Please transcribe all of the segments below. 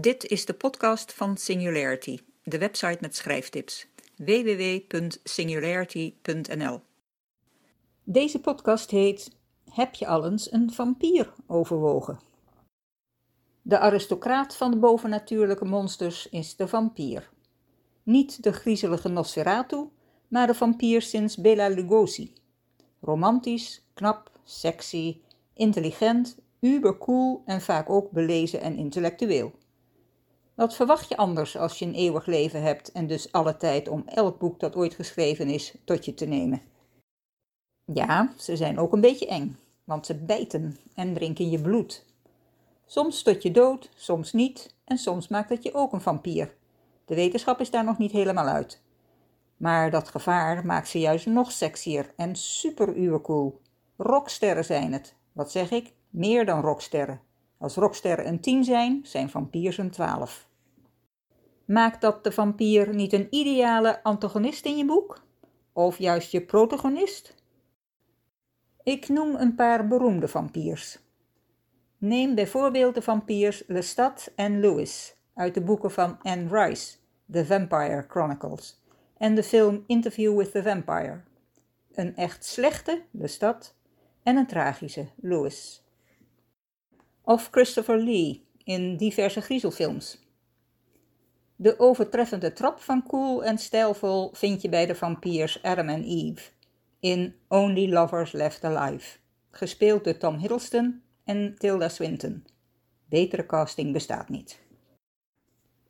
Dit is de podcast van Singularity, de website met schrijftips. www.singularity.nl Deze podcast heet Heb je al eens een vampier overwogen? De aristocraat van de bovennatuurlijke monsters is de vampier. Niet de griezelige Nosferatu, maar de vampier sinds Bela Lugosi. Romantisch, knap, sexy, intelligent, ubercool en vaak ook belezen en intellectueel. Wat verwacht je anders als je een eeuwig leven hebt en dus alle tijd om elk boek dat ooit geschreven is tot je te nemen? Ja, ze zijn ook een beetje eng, want ze bijten en drinken je bloed. Soms tot je dood, soms niet en soms maakt het je ook een vampier. De wetenschap is daar nog niet helemaal uit. Maar dat gevaar maakt ze juist nog sexier en super cool. Rocksterren zijn het. Wat zeg ik? Meer dan rocksterren. Als rocksterren een 10 zijn, zijn vampiers een 12. Maakt dat de vampier niet een ideale antagonist in je boek? Of juist je protagonist? Ik noem een paar beroemde vampiers. Neem bijvoorbeeld de vampiers Lestat en Lewis uit de boeken van Anne Rice, The Vampire Chronicles, en de film Interview with the Vampire. Een echt slechte, Lestat, en een tragische, Lewis. Of Christopher Lee in diverse griezelfilms. De overtreffende trap van cool en stijlvol vind je bij de vampiers Adam en Eve in Only Lovers Left Alive, gespeeld door Tom Hiddleston en Tilda Swinton. Betere casting bestaat niet.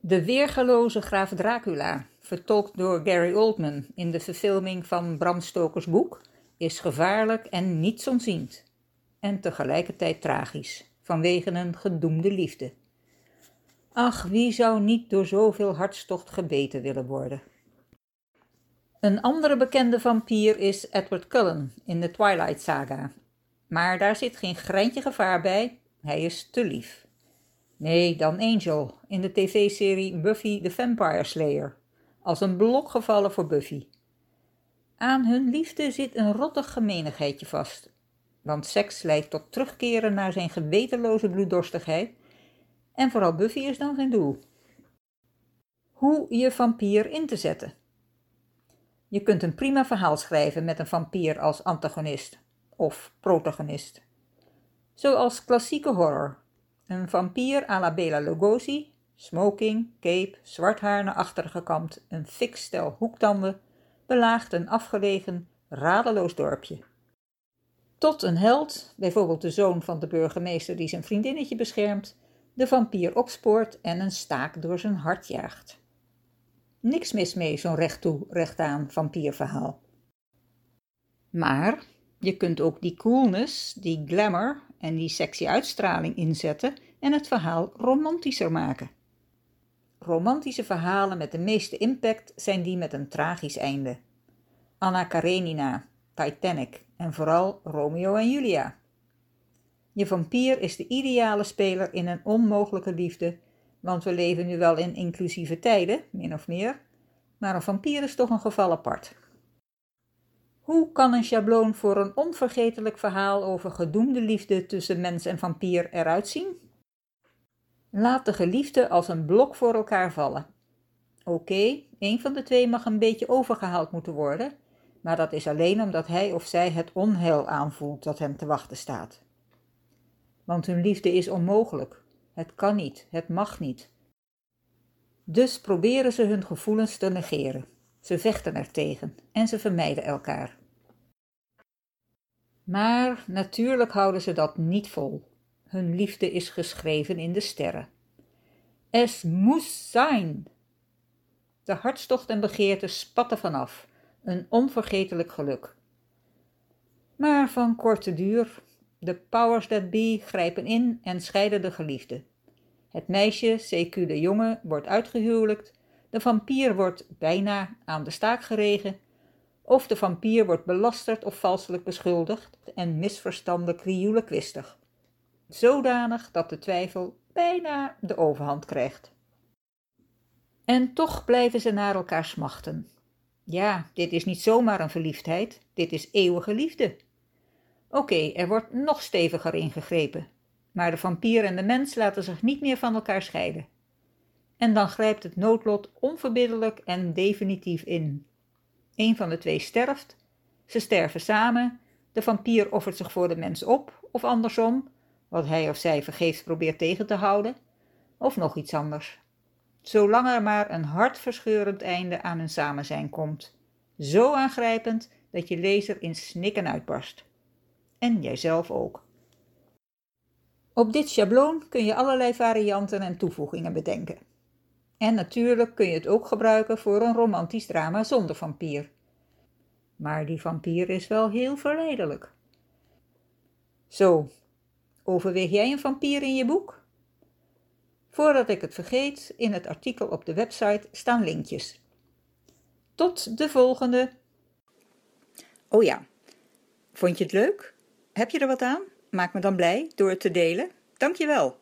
De weergaloze graaf Dracula, vertolkt door Gary Oldman in de verfilming van Bram Stokers boek, is gevaarlijk en nietsomziend. En tegelijkertijd tragisch, vanwege een gedoemde liefde. Ach, wie zou niet door zoveel hartstocht gebeten willen worden? Een andere bekende vampier is Edward Cullen in de Twilight Saga. Maar daar zit geen greintje gevaar bij, hij is te lief. Nee, dan Angel in de tv-serie Buffy the Vampire Slayer, als een blok gevallen voor Buffy. Aan hun liefde zit een rottig gemeenigheidje vast, want seks leidt tot terugkeren naar zijn gewetenloze bloeddorstigheid en vooral Buffy is dan zijn doel. Hoe je vampier in te zetten. Je kunt een prima verhaal schrijven met een vampier als antagonist of protagonist. Zoals klassieke horror. Een vampier à la Bela Lugosi, smoking, cape, zwart haar naar achteren gekamd, een fix stel hoektanden, belaagt een afgelegen, radeloos dorpje. Tot een held, bijvoorbeeld de zoon van de burgemeester die zijn vriendinnetje beschermt, de vampier opspoort en een staak door zijn hart jaagt. Niks mis mee, zo'n recht toe, vampierverhaal. Maar je kunt ook die coolness, die glamour en die sexy uitstraling inzetten en het verhaal romantischer maken. Romantische verhalen met de meeste impact zijn die met een tragisch einde. Anna Karenina, Titanic en vooral Romeo en Julia. Je vampier is de ideale speler in een onmogelijke liefde, want we leven nu wel in inclusieve tijden, min of meer, maar een vampier is toch een geval apart. Hoe kan een schabloon voor een onvergetelijk verhaal over gedoemde liefde tussen mens en vampier eruit zien? Laat de geliefde als een blok voor elkaar vallen. Oké, een van de twee mag een beetje overgehaald moeten worden, maar dat is alleen omdat hij of zij het onheil aanvoelt dat hem te wachten staat want hun liefde is onmogelijk. Het kan niet, het mag niet. Dus proberen ze hun gevoelens te negeren. Ze vechten er tegen en ze vermijden elkaar. Maar natuurlijk houden ze dat niet vol. Hun liefde is geschreven in de sterren. Es moest zijn. De hartstocht en begeerte spatten vanaf, een onvergetelijk geluk. Maar van korte duur, de powers that be grijpen in en scheiden de geliefde. Het meisje, CQ de jongen, wordt uitgehuwelijkt, de vampier wordt bijna aan de staak geregen, of de vampier wordt belasterd of valselijk beschuldigd en misverstandelijk riulenkwistig. Zodanig dat de twijfel bijna de overhand krijgt. En toch blijven ze naar elkaar smachten. Ja, dit is niet zomaar een verliefdheid, dit is eeuwige liefde. Oké, er wordt nog steviger ingegrepen. Maar de vampier en de mens laten zich niet meer van elkaar scheiden. En dan grijpt het noodlot onverbiddelijk en definitief in. Een van de twee sterft, ze sterven samen, de vampier offert zich voor de mens op, of andersom, wat hij of zij vergeefs probeert tegen te houden, of nog iets anders. Zolang er maar een hartverscheurend einde aan hun samenzijn komt. Zo aangrijpend dat je lezer in snikken uitbarst. En jijzelf ook. Op dit schabloon kun je allerlei varianten en toevoegingen bedenken. En natuurlijk kun je het ook gebruiken voor een romantisch drama zonder vampier. Maar die vampier is wel heel verleidelijk. Zo, overweeg jij een vampier in je boek? Voordat ik het vergeet, in het artikel op de website staan linkjes. Tot de volgende. Oh ja, vond je het leuk? Heb je er wat aan? Maak me dan blij door het te delen. Dankjewel.